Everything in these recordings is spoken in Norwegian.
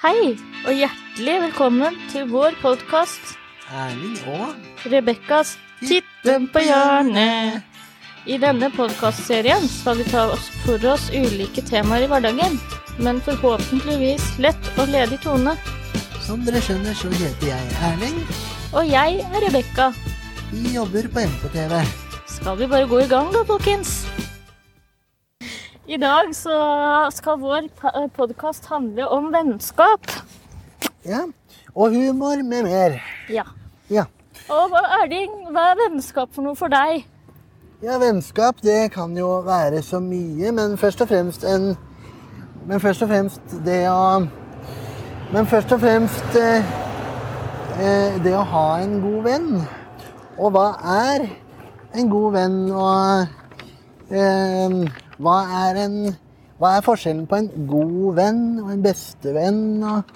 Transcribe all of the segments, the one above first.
Hei, og hjertelig velkommen til vår podkast Erling og Rebekkas Titten på hjørnet. I denne podkastserien skal vi ta oss for oss ulike temaer i hverdagen, men forhåpentligvis lett og ledig tone. som dere skjønner, så heter jeg Erling. Og jeg er Rebekka. Vi jobber på MPTV. Skal vi bare gå i gang da, folkens? I dag så skal vår podkast handle om vennskap. Ja. Og humor med mer. Ja. Ja. Og Erling, hva er vennskap for noe for deg? ja, vennskap det kan jo være så mye, men først og fremst en Men først og fremst det å Men først og fremst eh, eh, det å ha en god venn. Og hva er en god venn, og eh, hva er en Hva er forskjellen på en god venn og en bestevenn og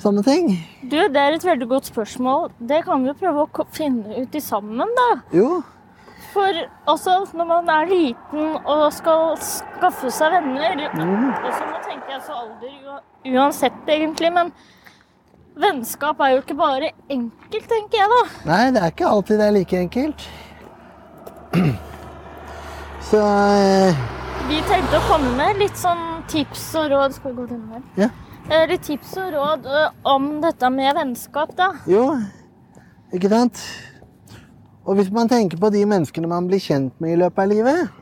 sånne ting? Du, Det er et veldig godt spørsmål. Det kan vi jo prøve å finne ut i sammen, da. Jo, For også når man er liten og skal skaffe seg venner også Nå tenker jeg så alder uansett, egentlig, men vennskap er jo ikke bare enkelt, tenker jeg, da. Nei, det er ikke alltid det er like enkelt. Så eh, Vi tenkte å komme med litt sånn tips og råd Skal vi gå denne veien? ja. Eh, Litt tips og råd eh, om dette med vennskap, da. Jo, ikke sant? Og hvis man tenker på de menneskene man blir kjent med i løpet av livet,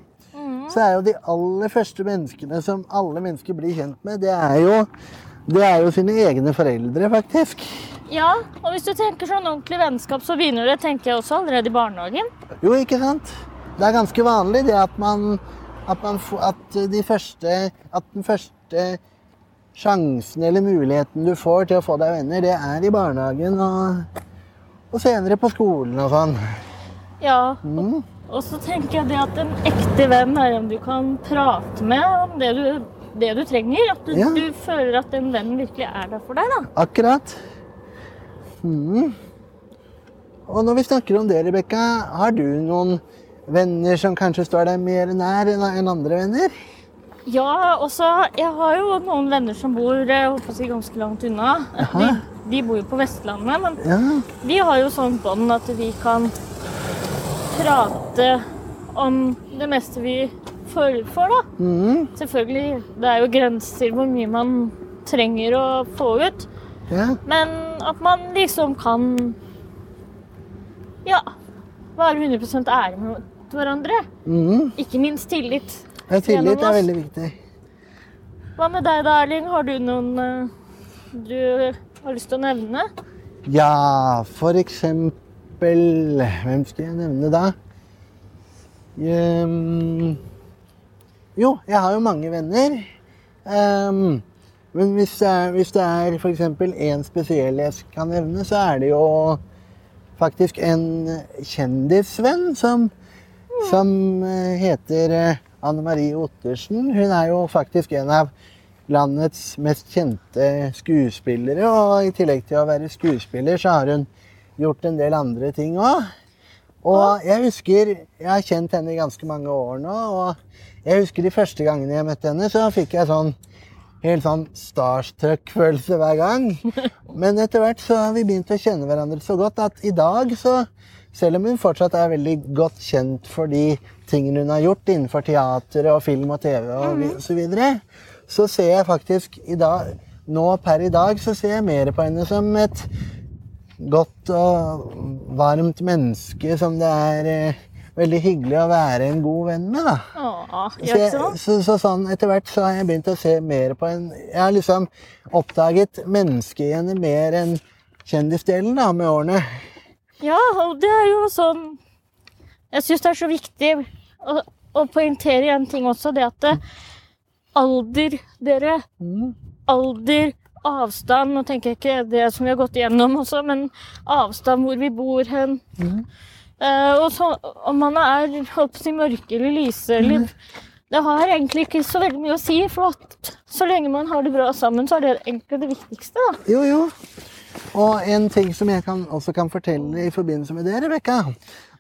så er jo de aller første menneskene som alle mennesker blir kjent med, det er jo, det er jo sine egne foreldre, faktisk. Ja, og hvis du tenker sånn ordentlig vennskap, så begynner det, tenker jeg også, allerede i barnehagen. Jo, ikke sant? Det er ganske vanlig det at man at, man at de første At den første sjansen eller muligheten du får til å få deg venner, det er i barnehagen og, og senere på skolen og sånn. Ja, Mm. Og så tenker jeg det at en ekte venn er en du kan prate med om det du, det du trenger. At du, Ja. du føler at den vennen virkelig er der for deg. da. Akkurat. Mm. Og når vi snakker om det, Rebekka, har du noen venner som kanskje står deg mer nær enn andre venner? Ja, og så Jeg har jo noen venner som bor jeg si, ganske langt unna. De, de bor jo på Vestlandet, men Ja. vi har jo sånn bånd at vi kan prate om det meste vi føler for, da. Mm. Selvfølgelig, det er jo grenser hvor mye man trenger å få ut. ja. Men at man liksom kan Ja, være 100 ærlig med hverandre. Mm. Ikke minst tillit. Ja, Tillit er veldig viktig. Hva med deg da, Erling? Har du noen eh, du har lyst til å nevne? Ja, for eksempel Hvem skal jeg nevne da? Um, jo, jeg har jo mange venner. Um, men hvis det er, hvis det er eksempel en spesiell jeg kan nevne, så er det jo faktisk en kjendisvenn som, som eh, heter eh, Anne Marie Ottersen. Hun er jo faktisk en av landets mest kjente skuespillere. Og i tillegg til å være skuespiller, så har hun gjort en del andre ting òg. Og jeg husker Jeg har kjent henne i ganske mange år nå. Og jeg husker de første gangene jeg møtte henne, så fikk jeg sånn helt sånn starstruck-følelse hver gang. Men etter hvert så har vi begynt å kjenne hverandre så godt at i dag så selv om hun fortsatt er veldig godt kjent for de tingene hun har gjort innenfor teater og film og TV og vi- så videre, så ser jeg faktisk i dag, nå per i dag så ser jeg mer på henne som et godt og varmt menneske som det er eh, veldig hyggelig å være en god venn med. da. Åh, Så, ja, jeg, så, så sånn etter hvert så har jeg begynt å se mer på en Jeg har liksom oppdaget mennesket i henne mer enn kjendisdelen da, med årene. Ja, og det er jo sånn Jeg syns det er så viktig å, å poengtere en ting også, det at det, alder, dere Mm. Alder, avstand Nå tenker jeg ikke det som vi har gått igjennom også, men avstand, hvor vi bor hen. Mm. Uh, og så, om man er holdt si mørke eller lyse eller Det har egentlig ikke så veldig mye å si, for at så lenge man har det bra sammen, så er det egentlig det viktigste. da. Jo, jo. Og en ting som jeg kan, også kan fortelle i forbindelse med det, Rebekka,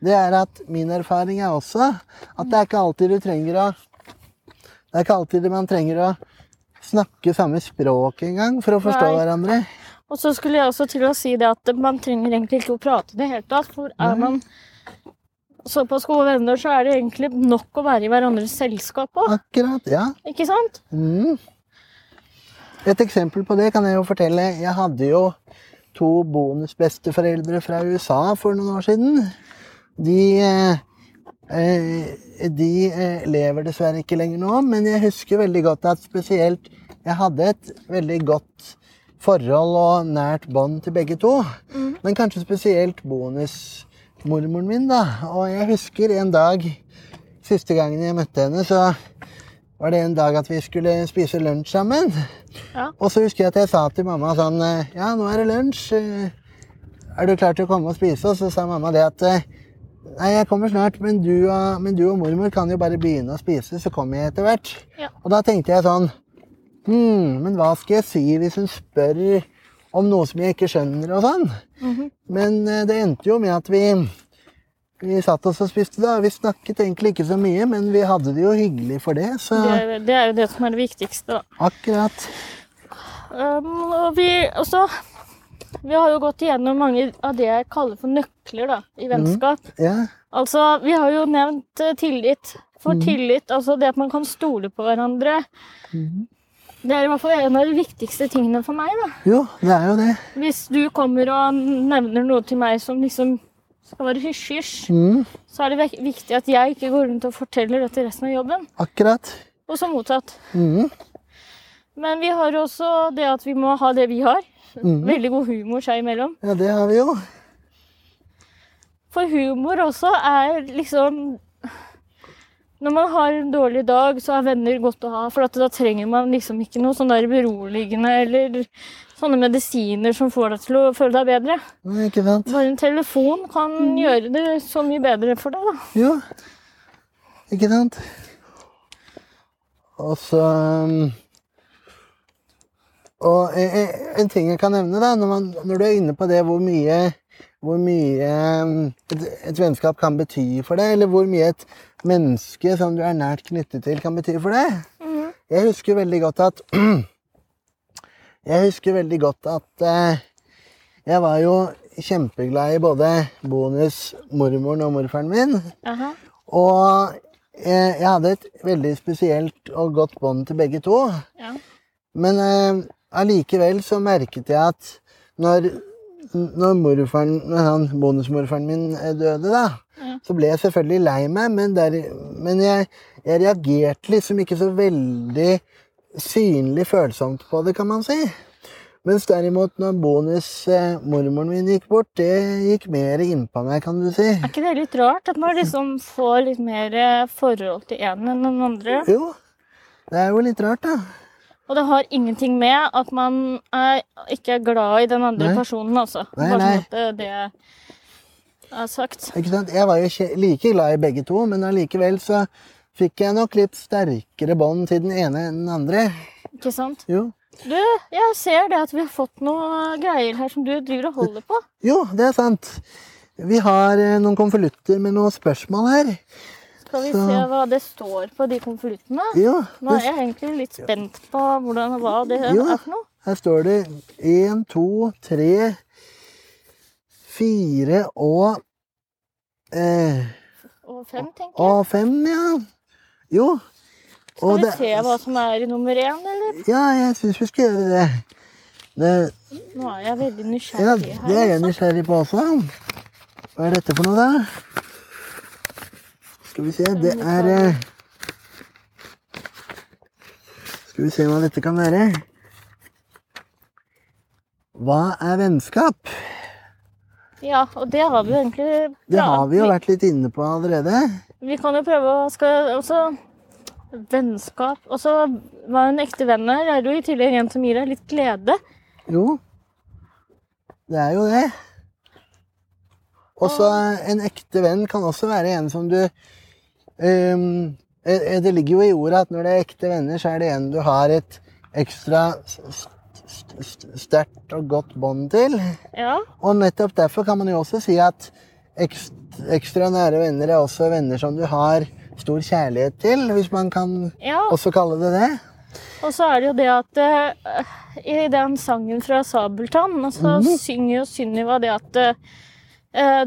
det er at min erfaring er også at det er ikke alltid du trenger å Det er ikke alltid man trenger å snakke samme språk engang for å forstå Nei. hverandre. Og så skulle jeg også til å si det at man trenger egentlig ikke å prate i det hele tatt. For er man såpass gode venner, så er det egentlig nok å være i hverandres selskap òg. Akkurat, ja. Ikke sant? Mm. Et eksempel på det kan jeg jo fortelle. Jeg hadde jo to bonusbesteforeldre fra USA for noen år siden. De, eh, eh, de eh, lever dessverre ikke lenger nå, men jeg husker veldig godt at spesielt jeg hadde et veldig godt forhold og nært bånd til begge to. Men kanskje spesielt bonusmormoren min, da. Og jeg husker en dag Siste gangen jeg møtte henne, så var det en dag at vi skulle spise lunsj sammen. Ja. Og så husker jeg at jeg sa til mamma sånn Ja, nå er det lunsj. Er du klar til å komme og spise? Og så sa mamma det at Nei, jeg kommer snart, men du, og, men du og mormor kan jo bare begynne å spise, så kommer jeg etter hvert. Ja. Og da tenkte jeg sånn Hm, men hva skal jeg si hvis hun spør om noe som jeg ikke skjønner, og sånn? Mhm. Men eh, det endte jo med at vi vi satt oss og spiste da. Vi snakket egentlig ikke så mye, men vi hadde det jo hyggelig for det. Så Det, det er jo det som er det viktigste, da. akkurat. Um, og vi også Vi har jo gått igjennom mange av det jeg kaller for nøkler da, i vennskap. Ja. Altså, vi har jo nevnt eh, tillit. For tillit, altså det at man kan stole på hverandre, det er i hvert fall en av de viktigste tingene for meg. da. Jo, det er jo det. Hvis du kommer og nevner noe til meg som liksom skal være hysj-hysj, Mm, så er det viktig at jeg ikke går rundt og forteller det til resten av jobben. akkurat. Og så motsatt. Mm, Men vi har også det at vi må ha det vi har. Mm. Veldig god humor seg imellom. ja, det har vi jo. For humor også er liksom Når man har en dårlig dag, så er venner godt å ha. For at da trenger man liksom ikke noe sånn der beroligende eller sånne medisiner som får deg til å føle deg bedre. Nei, Ikke sant? Bare en telefon kan gjøre det så mye bedre for deg, da. Ja, Ikke sant? Og så um, Og e- e- en ting jeg kan nevne, da, når, man, når du er inne på det hvor mye hvor mye um, et, et vennskap kan bety for deg, eller hvor mye et menneske som du er nært knyttet til, kan bety for deg. Mhm. Jeg husker veldig godt at Jeg husker veldig godt at eh, jeg var jo kjempeglad i både bonusmormoren og morfaren min. Aha. Og eh, jeg hadde et veldig spesielt og godt bånd til begge to. Ja. Men eh, allikevel så merket jeg at når, når, morfaren, når han, bonusmorfaren min eh, døde, da. Så ble jeg selvfølgelig lei meg, men, der, men jeg, jeg reagerte liksom ikke så veldig synlig følsomt på det, kan man si. Mens derimot når bonusmormoren min gikk bort, det gikk mer innpå meg, kan du si. Er ikke det litt rart at man liksom får litt mer eh, forhold til en enn den andre? Jo, det er jo litt rart, da. Og det har ingenting med at man er, ikke er glad i den andre Nei. personen, altså. Nei, Bare nei. sånn det, det er sagt. Ikke sant? Jeg var jo like glad i begge to, men allikevel så fikk jeg nok litt sterkere bånd til den ene enn den andre. Ikke sant? Jo. Du, jeg ser det at vi har fått noe greier her som du driver og holder på. jo, det er sant. Vi har eh, noen konvolutter med noen spørsmål her. Skal vi Så- se hva det står på de konvoluttene? Jo, Nå er jeg egentlig litt spent på hvordan, hva det Jo. er for noe. her står det én, to, tre, fire og eh, Og fem, tenker jeg. Og fem, ja. Jo. Skal Og vi det- se hva som er i nummer én, eller? Ja, jeg syns vi skal gjøre det. det. Nå er jeg veldig Ja, nysgjerrig det er jeg altså. nysgjerrig på også. Hva er dette for noe, da? Skal vi se, det er eh, Skal vi se hva dette kan være. Hva er vennskap? Ja, og det har vi jo egentlig Det har vi jo vært litt inne på allerede. Vi kan jo prøve å skal også Vennskap. Og så hva en ekte venn er, er jo i tillegg en som gir deg litt glede. Jo, det er jo det. Også en ekte venn kan også være en som du eh, Det ligger jo i ordet at når det er ekte venner, så er det en du har et ekstra sterkt og godt bånd til. Ja, Og nettopp derfor kan man jo også si at ekst- ekstra nære venner er også venner som du har stor kjærlighet til, hvis man kan ja. også kalle det det. Og så er det jo det at uh, i den sangen fra Sabeltann, så Mhm. synger jo Sunniva det at eh,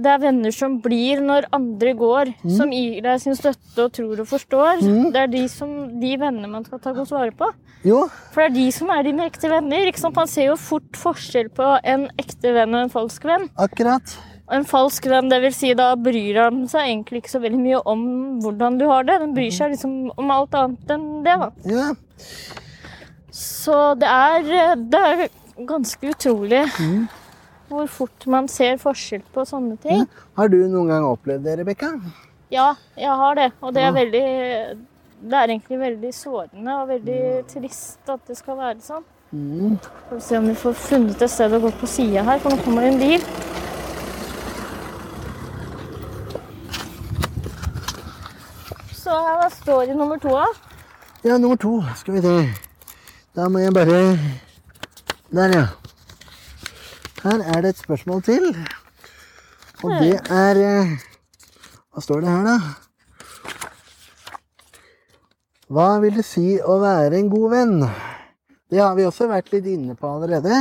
det er venner som blir når andre går, mm. som gir deg sin støtte og tror og forstår. Mm. Det er de, som, de vennene man skal ta godt vare på. Jo, For det er de som er dine ekte venner. Man ser jo fort forskjell på en ekte venn og en falsk venn. akkurat. En falsk venn, det vil si da bryr han seg egentlig ikke så veldig mye om hvordan du har det. Den bryr seg liksom om alt annet enn det, da. Ja. Så det er, det er ganske utrolig Mhm. Hvor fort man ser forskjell på sånne ting. Har du noen gang opplevd det, Rebekka? Ja, jeg har det. Og det er veldig Det er egentlig veldig sårende og veldig trist at det skal være sånn. Mm. Skal vi se om vi får funnet et sted å gå på sida her, for nå kommer det en bil. Så her står det nummer to. Ja, nummer to. Skal vi se. Da må jeg bare Der, ja. Her er det et spørsmål til. Og det er eh, Hva står det her, da? Hva vil det si å være en god venn? Det har vi også vært litt inne på allerede.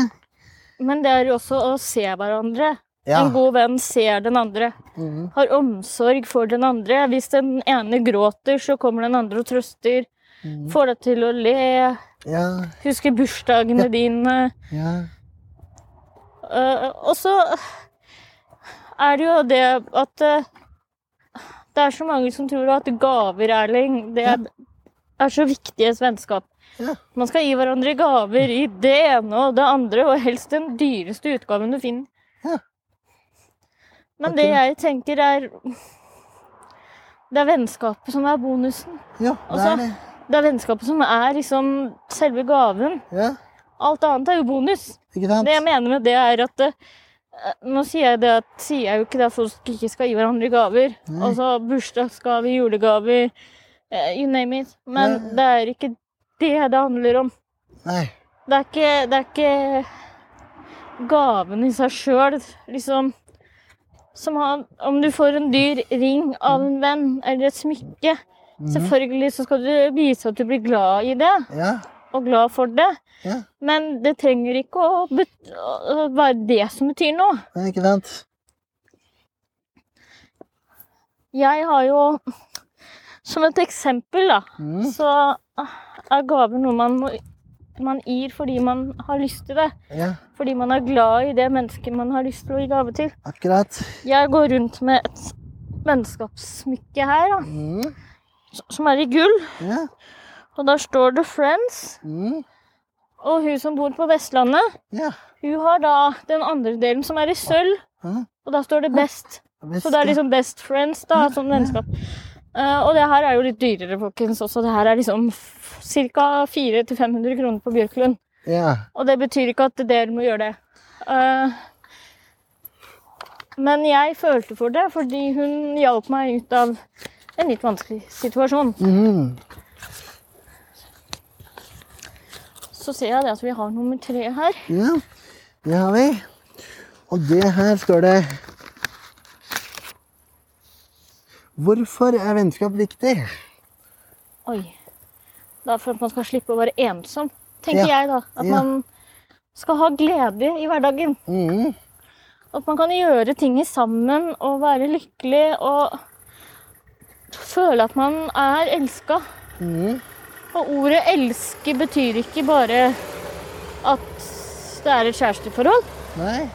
Men det er jo også å se hverandre. Ja. En god venn ser den andre. Mm. Har omsorg for den andre. Hvis den ene gråter, så kommer den andre og trøster. Mm. Får deg til å le. Ja, Husker bursdagene dine. ja. Eh, og så er det jo det at eh, det er så mange som tror at gaver, Erling, det er, er så et vennskap. Ja. Man skal gi hverandre gaver i det ene og det andre, og helst den dyreste utgaven du finner. Ja. Men det jeg tenker er Det er vennskapet som er bonusen. Ja, det Altså- er det. Det er vennskapet som er liksom selve gaven. Ja, Alt annet er jo bonus. ikke sant? Det jeg mener med det, er at eh, Nå sier jeg, det at, sier jeg jo ikke at folk ikke skal gi hverandre gaver. Nei. Altså bursdagsgaver, julegaver, eh, you name it. Men Nei. det er ikke det det handler om. Nei. Det er ikke, det er ikke gaven i seg sjøl, liksom. Som har, om du får en dyr ring av en venn eller et smykke, Mhm. selvfølgelig så skal du vise at du blir glad i det Ja, og glad for det. ja. Men det trenger ikke å, å være det som betyr noe. Nei, ikke sant? Jeg har jo Som et eksempel, da, mm. så er gaver noe man, må- man gir fordi man har lyst til det. Ja, Fordi man er glad i det mennesket man har lyst til å gi gave til. akkurat. Jeg går rundt med et vennskapssmykke her, da, Mm. som er i gull. Ja. Og der står det 'Friends'. Mm. Og hun som bor på Vestlandet, Ja. hun har da den andre delen som er i sølv. Ja. Og da står det 'Best'. Visst, Så det er liksom best friends, da, som vennskap. Uh, og det her er jo litt dyrere, folkens, også. Det her er liksom ca. 400-500 kroner på Bjørklund. Ja. Og det betyr ikke at dere må gjøre det. Uh, men jeg følte for det fordi hun hjalp meg ut av en litt vanskelig situasjon. Mhm. Så ser jeg det at vi har nummer tre her. Ja, det har vi. Og det her står det Hvorfor er vennskap viktig? Oi. Det er for at man skal slippe å være ensom, tenker Ja. jeg da. At Ja. man skal ha glede i hverdagen. Mm. At man kan gjøre ting sammen og være lykkelig og føle at man er elska. Mhm. Og ordet 'elske' betyr ikke bare at det er et kjæresteforhold. Nei.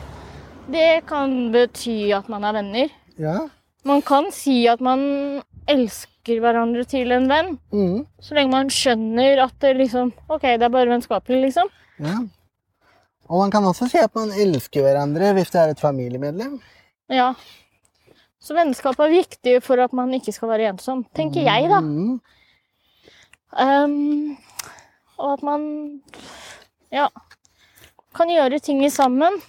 Det kan bety at man er venner. Ja. Man kan si at man elsker hverandre til en venn, Mm. så lenge man skjønner at det liksom OK, det er bare vennskapelig, liksom. ja. Og man kan også si at man elsker hverandre hvis det er et familiemedlem. Ja. Så vennskap er viktig for at man ikke skal være ensom, tenker jeg, da. Mhm. Ehm, og at man ja, kan gjøre ting sammen.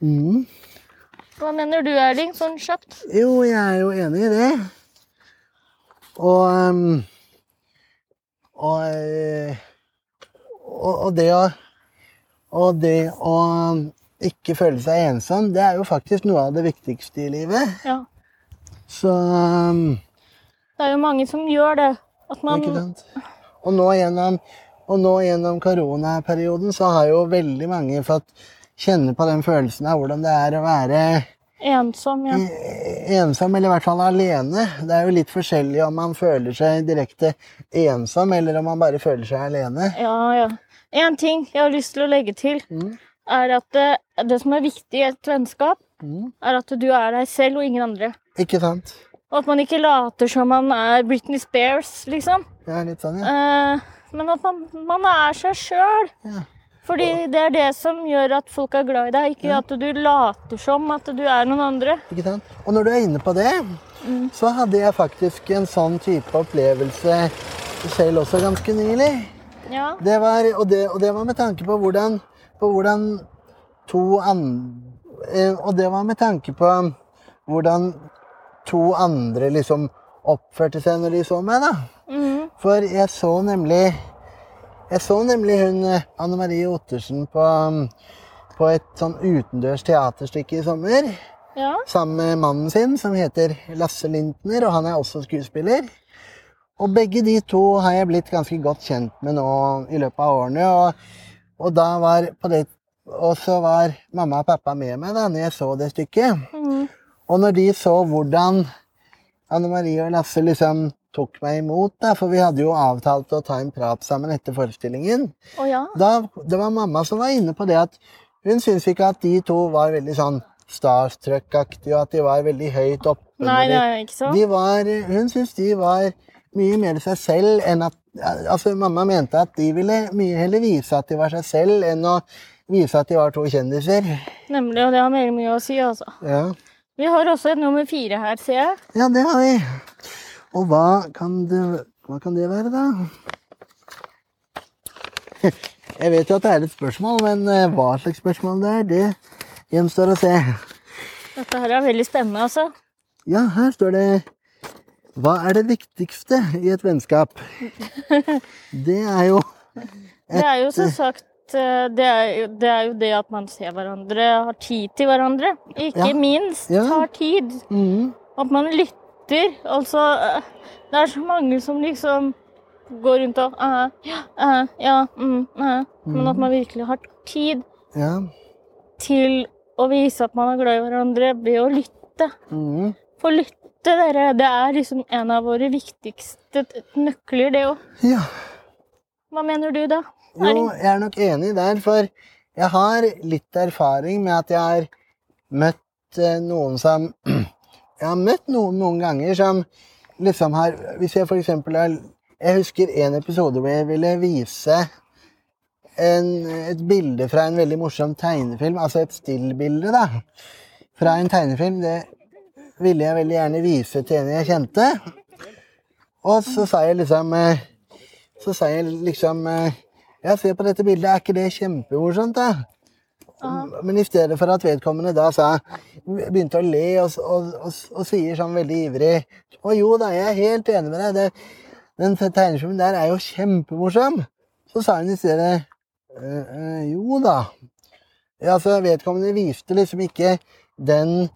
Mm. Hva mener du, Erling, sånn kjapt? Jo, jeg er jo enig i det. Og og, og det å Og det å ikke føle seg ensom, det er jo faktisk noe av det viktigste i livet. Ja. Så um, Det er jo mange som gjør det. At man? Og nå gjennom Og nå gjennom koronaperioden så har jo veldig mange fått kjenne på den følelsen av hvordan det er å være Ensom, ja. ensom, eller i hvert fall alene. Det er jo litt forskjellig om man føler seg direkte ensom, eller om man bare føler seg alene. Ja, ja. En ting jeg har lyst til å legge til, Mm. er at det, det som er viktig i et vennskap, Mm. er at du er deg selv og ingen andre. Ikke sant? Og at man ikke later som man er Britney Spears, liksom. Er litt sånn, ja. Eh, men at man, man er seg sjøl. Ja. Fordi det er det som gjør at folk er glad i deg, ikke at du later som at du er noen andre. Ikke sant? Og når du er inne på det, så hadde jeg faktisk en sånn type opplevelse selv også ganske nylig. Ja. Det var, og, det, og det var med tanke på hvordan, på hvordan to andre eh, Og det var med tanke på hvordan to andre liksom oppførte seg når de så meg, da. Mhm. For jeg så nemlig Jeg så nemlig hun eh, Anne Marie Ottersen på, um, på et sånn utendørs teaterstykke i sommer. ja. Sammen med mannen sin, som heter Lasse Lintner, og han er også skuespiller. Og begge de to har jeg blitt ganske godt kjent med nå i løpet av årene. Og, og da var på det Og så var mamma og pappa med meg da når jeg så det stykket. Mhm. Og når de så hvordan Anne Marie og Lasse liksom tok meg imot, da, for vi hadde jo avtalt å ta en prat sammen etter forestillingen, oh, ja. da, det var mamma som var inne på det at hun syntes ikke at de to var veldig sånn starstruck-aktige, og at de var veldig høyt oppe. Nei, det er ikke så. de var, hun syntes de var mye mer seg selv enn at Altså, mamma mente at de ville mye heller vise at de var seg selv, enn å vise at de var to kjendiser. Nemlig, og det har veldig mye å si, altså. Ja, Vi har også et nummer fire her, ser jeg. ja det har vi. Og hva kan det, hva kan det være, da? Jeg vet jo at det er et spørsmål, men eh, hva slags spørsmål det er, det gjenstår å se. Dette her er veldig spennende, altså. Ja, her står det Hva er det viktigste i et vennskap? Det er jo Det er jo som sagt eh, det er, jo, det er jo det at man ser hverandre, har tid til hverandre. Ikke Ja. minst Ja. har tid. Mm. At man lytter. Altså eh, Det er så mange som liksom går rundt og eh, Ja, eh, ja, mm, eh. Men at man virkelig har tid Ja. til å vise at man er glad i hverandre ved å lytte. Mhm. For lytte, dere, det er liksom en av våre viktigste nøkler, det òg. ja. Hva mener du, da? Jo, jeg er nok enig der, for jeg har litt erfaring med at jeg har møtt eh, noen som Jeg har møtt noen noen ganger som liksom har Hvis jeg eksempel har Jeg husker en episode hvor jeg ville vise en, et bilde fra en veldig morsom tegnefilm, altså et stillbilde, da. Fra en tegnefilm. Det ville jeg veldig gjerne vise til en jeg kjente. Og så sa jeg liksom eh, Så sa jeg liksom eh, Ja, se på dette bildet, er ikke det kjempemorsomt, da? Men i stedet for at vedkommende da sa Begynte å le og, og, og, og sier sånn veldig ivrig Å jo da, jeg er helt enig med deg. Det, den tegnefilmen der er jo kjempemorsom. Så sa hun i stedet «Øh, øh, Jo da. Ja, altså, vedkommende viste liksom ikke den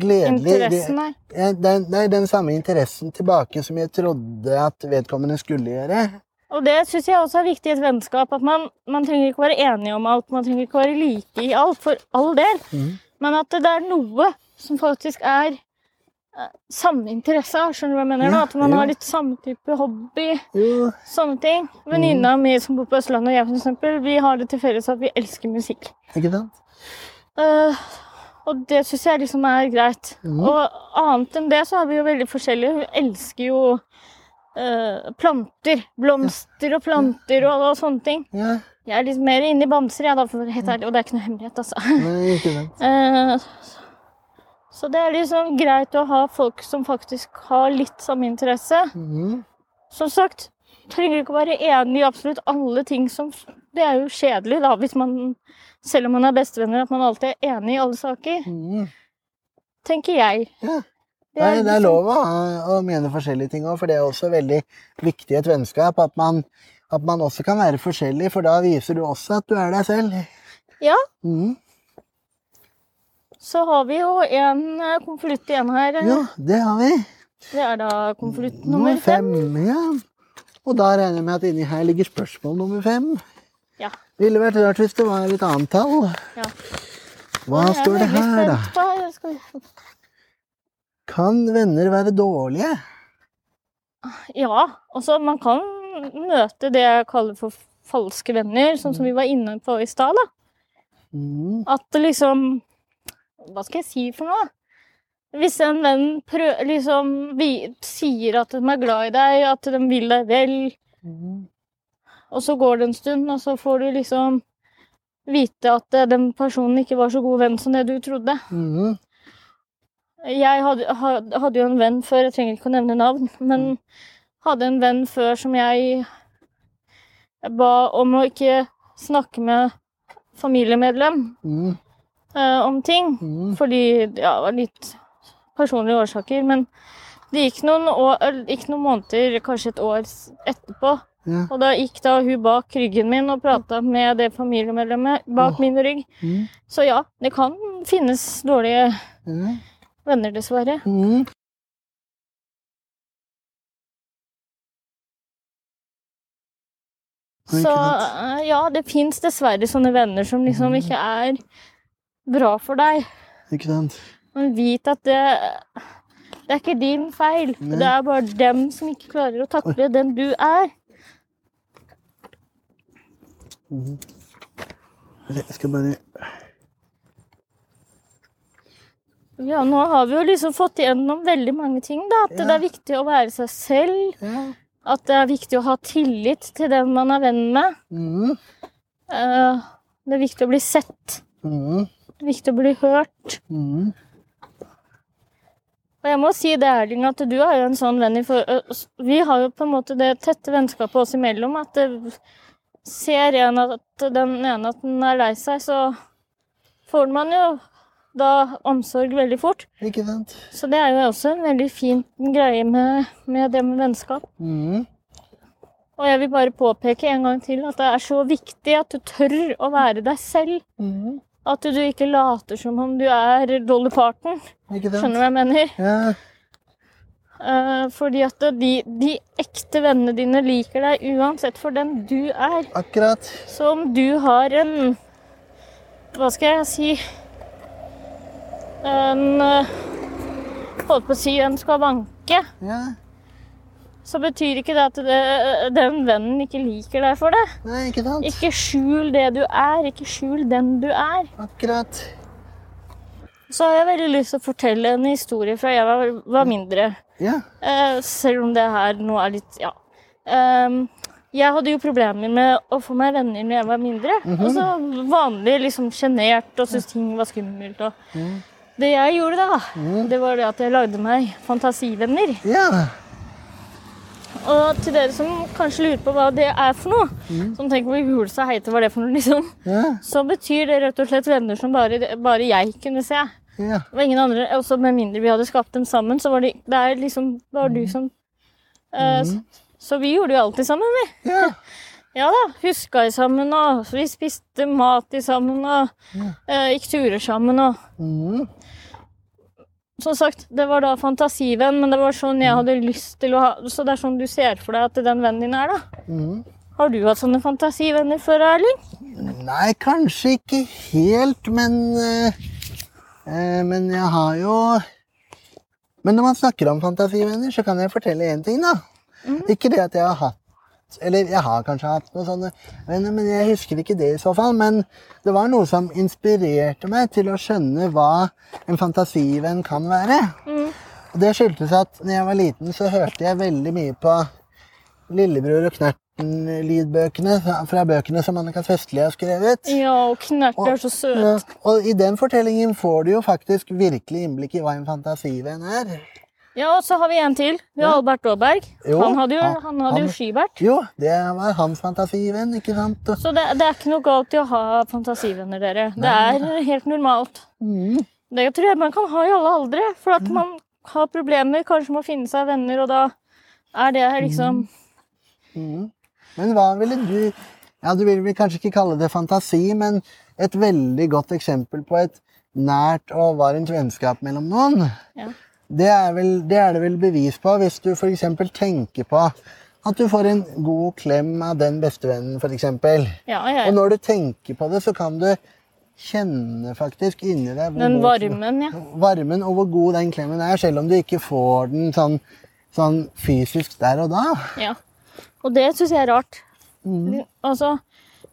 gledelige Interessen, nei. den, nei, den samme interessen tilbake som jeg trodde at vedkommende skulle gjøre. Og det syns jeg også er viktig i et vennskap. At man, man trenger ikke være enige om alt, man trenger ikke være like i alt, for all del. Mm. Men at det er noe som faktisk er eh, samme interesse av. Skjønner du hva jeg mener? Ja, da? At man ja. har litt samme type hobby. Ja. Sånne ting. Venninna mi som bor på Østlandet og jeg, for eksempel, vi har det til felles at vi elsker musikk. ikke sant? Uh, og det syns jeg liksom er greit. Mm. Og annet enn det så er vi jo veldig forskjellige. Hun elsker jo eh, planter. Blomster og planter og, og sånne ting. Ja, Jeg er litt mer inne i bamser, jeg, da, for å være helt ærlig. Og det er ikke noe hemmelighet, altså. nei, ikke sant. Eh, så det er liksom greit å ha folk som faktisk har litt samme interesse. Mm. Som sagt, trenger ikke å være enig i absolutt alle ting som Det er jo kjedelig, da, hvis man Selv om man er bestevenner, at man alltid er enig i alle saker. Mm. Tenker jeg. Ja. Det Nei, det er liksom- lov å, å mene forskjellige ting òg, for det er også veldig viktig i et vennskap. At man, at man også kan være forskjellig, for da viser du også at du er deg selv. Ja, Mm. så har vi jo en eh, konvolutt igjen her. Ja, det har vi. Det er da konvolutt nummer fem. fem. Ja. Og da regner jeg med at inni her ligger spørsmål nummer fem. Ja. Ville vært rart hvis det var et annet tall. ja. Hva er står det her, da? på- Kan venner være dårlige? Ja, altså man kan møte det jeg kaller for falske venner, sånn som vi var inne på i stad. da. Mm. At liksom Hva skal jeg si for noe? Hvis en venn prø liksom vi, sier at de er glad i deg, at de vil deg vel, Mm. og så går det en stund, og så får du liksom vite at den personen ikke var så god venn som det du trodde. Mm. Jeg hadde, hadde jo en venn før, jeg trenger ikke å nevne navn, men hadde en venn før som jeg ba om å ikke snakke med familiemedlem Mm. uh, om ting. Mm. Fordi ja, det var litt personlige årsaker. Men det gikk noen, år, gikk noen måneder, kanskje et år etterpå. Ja. Og da gikk da hun bak ryggen min og prata med det familiemedlemmet bak oh. min rygg. Mm. Så ja, det kan finnes dårlige Ja. Venner, dessverre. Mm. Så eh, ja, det fins dessverre sånne venner som liksom ikke er bra for deg. Ikke sant? Men vit at det, det er ikke din feil. Nei. Det er bare dem som ikke klarer å takle den du er. Mhm. Jeg skal bare Ja, nå har vi jo liksom fått igjennom veldig mange ting, da. At Ja. det er viktig å være seg selv. Ja. At det er viktig å ha tillit til den man er venn med. Mm. Eh, Det er viktig å bli sett. Mm. Det er viktig å bli hørt. Mm. Og jeg må si det, Erling, at du er jo en sånn venn i for... Vi har jo på en måte det tette vennskapet oss imellom. At det, ser en at den ene at den er lei seg, så får man jo da omsorg veldig fort. Ikke sant? Så det er jo også en veldig fin greie med, med det med vennskap. Mm. Og jeg vil bare påpeke en gang til at det er så viktig at du tør å være deg selv. Mm. At du ikke later som om du er Dolly Parton. Skjønner du hva jeg mener? Ja. Uh, fordi at de, de ekte vennene dine liker deg uansett for den du er. Akkurat. Så om du har en Hva skal jeg si En eh, Holdt på å si en skavanke. Ja. Så betyr ikke det at det, den vennen ikke liker deg for det. Nei, ikke sant? Ikke skjul det du er. Ikke skjul den du er. Akkurat. Så har jeg veldig lyst til å fortelle en historie fra jeg var, var mindre. Ja. Eh, selv om det her nå er litt Ja. Um, jeg hadde jo problemer med å få meg venner når jeg var mindre. Altså Vanlig liksom sjenert og syntes ting var skummelt. Og. Mhm. Det jeg gjorde da, mm. det var det at jeg lagde meg fantasivenner. Ja. Og til dere som kanskje lurer på hva det er for noe, som tenker hvor hulsa heite var det for noe, liksom, Ja. så betyr det rett og slett venner som bare, bare jeg kunne se. Ja. Og ingen andre, også Med mindre vi hadde skapt dem sammen, så var det, det er liksom bare du som eh, så, så vi gjorde jo alltid sammen, vi. Ja. Ja da. Huska i sammen, og vi spiste mat i sammen, og uh, gikk turer sammen, og Mm. Som sagt, det var da fantasivenn, men det var sånn jeg hadde lyst til å ha Så det er sånn du ser for deg at den vennen din er, da. Mm. Har du hatt sånne fantasivenner før, Erling? Nei, kanskje ikke helt, men øh, Men jeg har jo Men når man snakker om fantasivenner, så kan jeg fortelle én ting, da. Ikke det at jeg har hatt Eller jeg har kanskje hatt noen sånne venner, men jeg husker ikke det i så fall. Men det var noe som inspirerte meg til å skjønne hva en fantasivenn kan være. Og det skyldtes at når jeg var liten, så hørte jeg veldig mye på Lillebror og Knerten-lydbøkene fra- fra bøkene som Annika Festli har skrevet. Ja, og Knert er så søt. Ja, og i den fortellingen får du jo faktisk virkelig innblikk i hva en fantasivenn er. Ja, og så har vi en til. Vi har Ja. Albert Aaberg. Han hadde jo, han- han jo skibert. Jo, det var hans fantasivenn, ikke sant? Så det, det er ikke noe galt i å ha fantasivenner, dere. Det er helt normalt. mm, Det tror jeg man kan ha i alle aldre. For at man har problemer kanskje med å finne seg venner, og da er det liksom mm. Men hva ville du Ja, du vil vel kanskje ikke kalle det fantasi, men et veldig godt eksempel på et nært og varmt vennskap mellom noen. Ja. Det er, vel, det er det vel bevis på hvis du f.eks. tenker på At du får en god klem av den bestevennen, f.eks. Ja, ja. Og når du tenker på det, så kan du kjenne faktisk inni deg Den varmen, ja. varmen og hvor god den klemmen er, selv om du ikke får den sånn, sånn fysisk der og da. ja. Og det syns jeg er rart. Mm. Altså,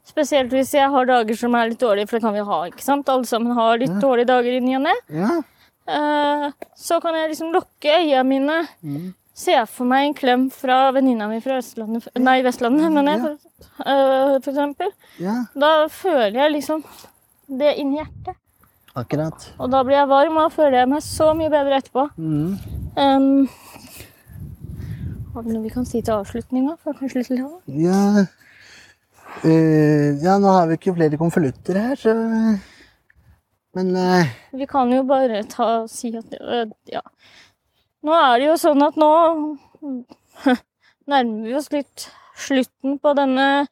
spesielt hvis jeg har dager som er litt dårlige, for det kan vi ha. ikke sant? Alle sammen har litt dårlige dager i ny og ne. Ja. Eh, så kan jeg liksom lukke øya mine, Mm. se for meg en klem fra venninna mi fra Østlandet Nei, Vestlandet, mener jeg, for, eh, for eksempel. ja, Da føler jeg liksom det inni hjertet. akkurat. Og da blir jeg varm, og da føler jeg meg så mye bedre etterpå. Mm. Um, har vi noe vi kan si til avslutninga? Ja Uh, Ja, nå har vi ikke flere konvolutter her, så Men uh... Vi kan jo bare ta si at uh, Ja. Nå er det jo sånn at nå nærmer vi oss litt slutten på denne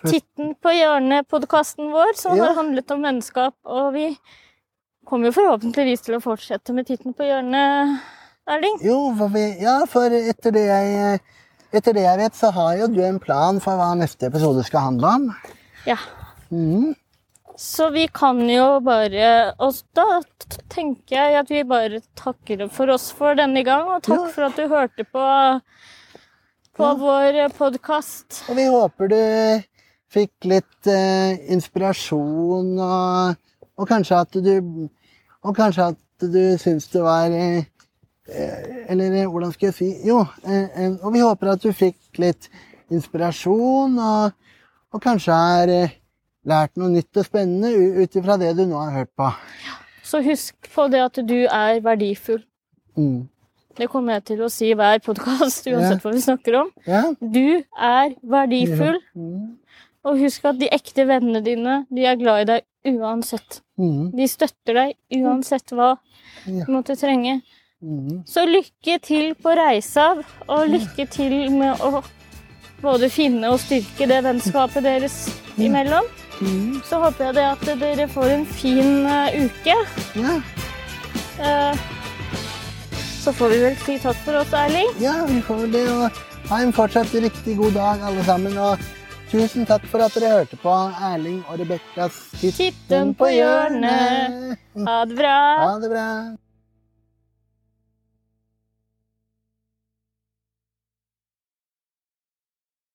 Titten på hjørnet-podkasten vår, som Ja. har handlet om vennskap. Og vi kommer jo forhåpentligvis til å fortsette med Titten på hjørnet, Erling. Jo, for vi, ja, for etter det jeg Etter det jeg vet, så har jo du en plan for hva neste episode skal handle om. Ja. Mhm. Så vi kan jo bare Og da tenker jeg at vi bare takker for oss for denne gang, og takk Ja. for at du hørte på, på Ja. vår podkast. Og vi håper du fikk litt eh, inspirasjon, og, og kanskje at du Og kanskje at du syns det var eh, Eller eh, hvordan skal jeg si Jo, eh, eh, og vi håper at du fikk litt inspirasjon, og, og kanskje er eh, lært noe nytt og spennende ut ifra det du nå har hørt på. Så husk på det at du er verdifull. Mm. Det kommer jeg til å si i hver podkast, uansett hva vi snakker om. Ja? Du er verdifull, Mm. og husk at de ekte vennene dine, de er glad i deg uansett. Mm. De støtter deg uansett hva Ja. du måtte trenge. Mm. Så lykke til på reisa, og lykke til med å både finne og styrke det vennskapet deres imellom. Mm. Så håper jeg det at dere får en fin uh, uke. Ja. Uh, så får vi vel si takk for oss, Erling. Ja, vi får vel det. Og ha en fortsatt riktig god dag, alle sammen. Og tusen takk for at dere hørte på Erling og Rebekkas Titten på hjørnet. Ha det bra. Ha det bra.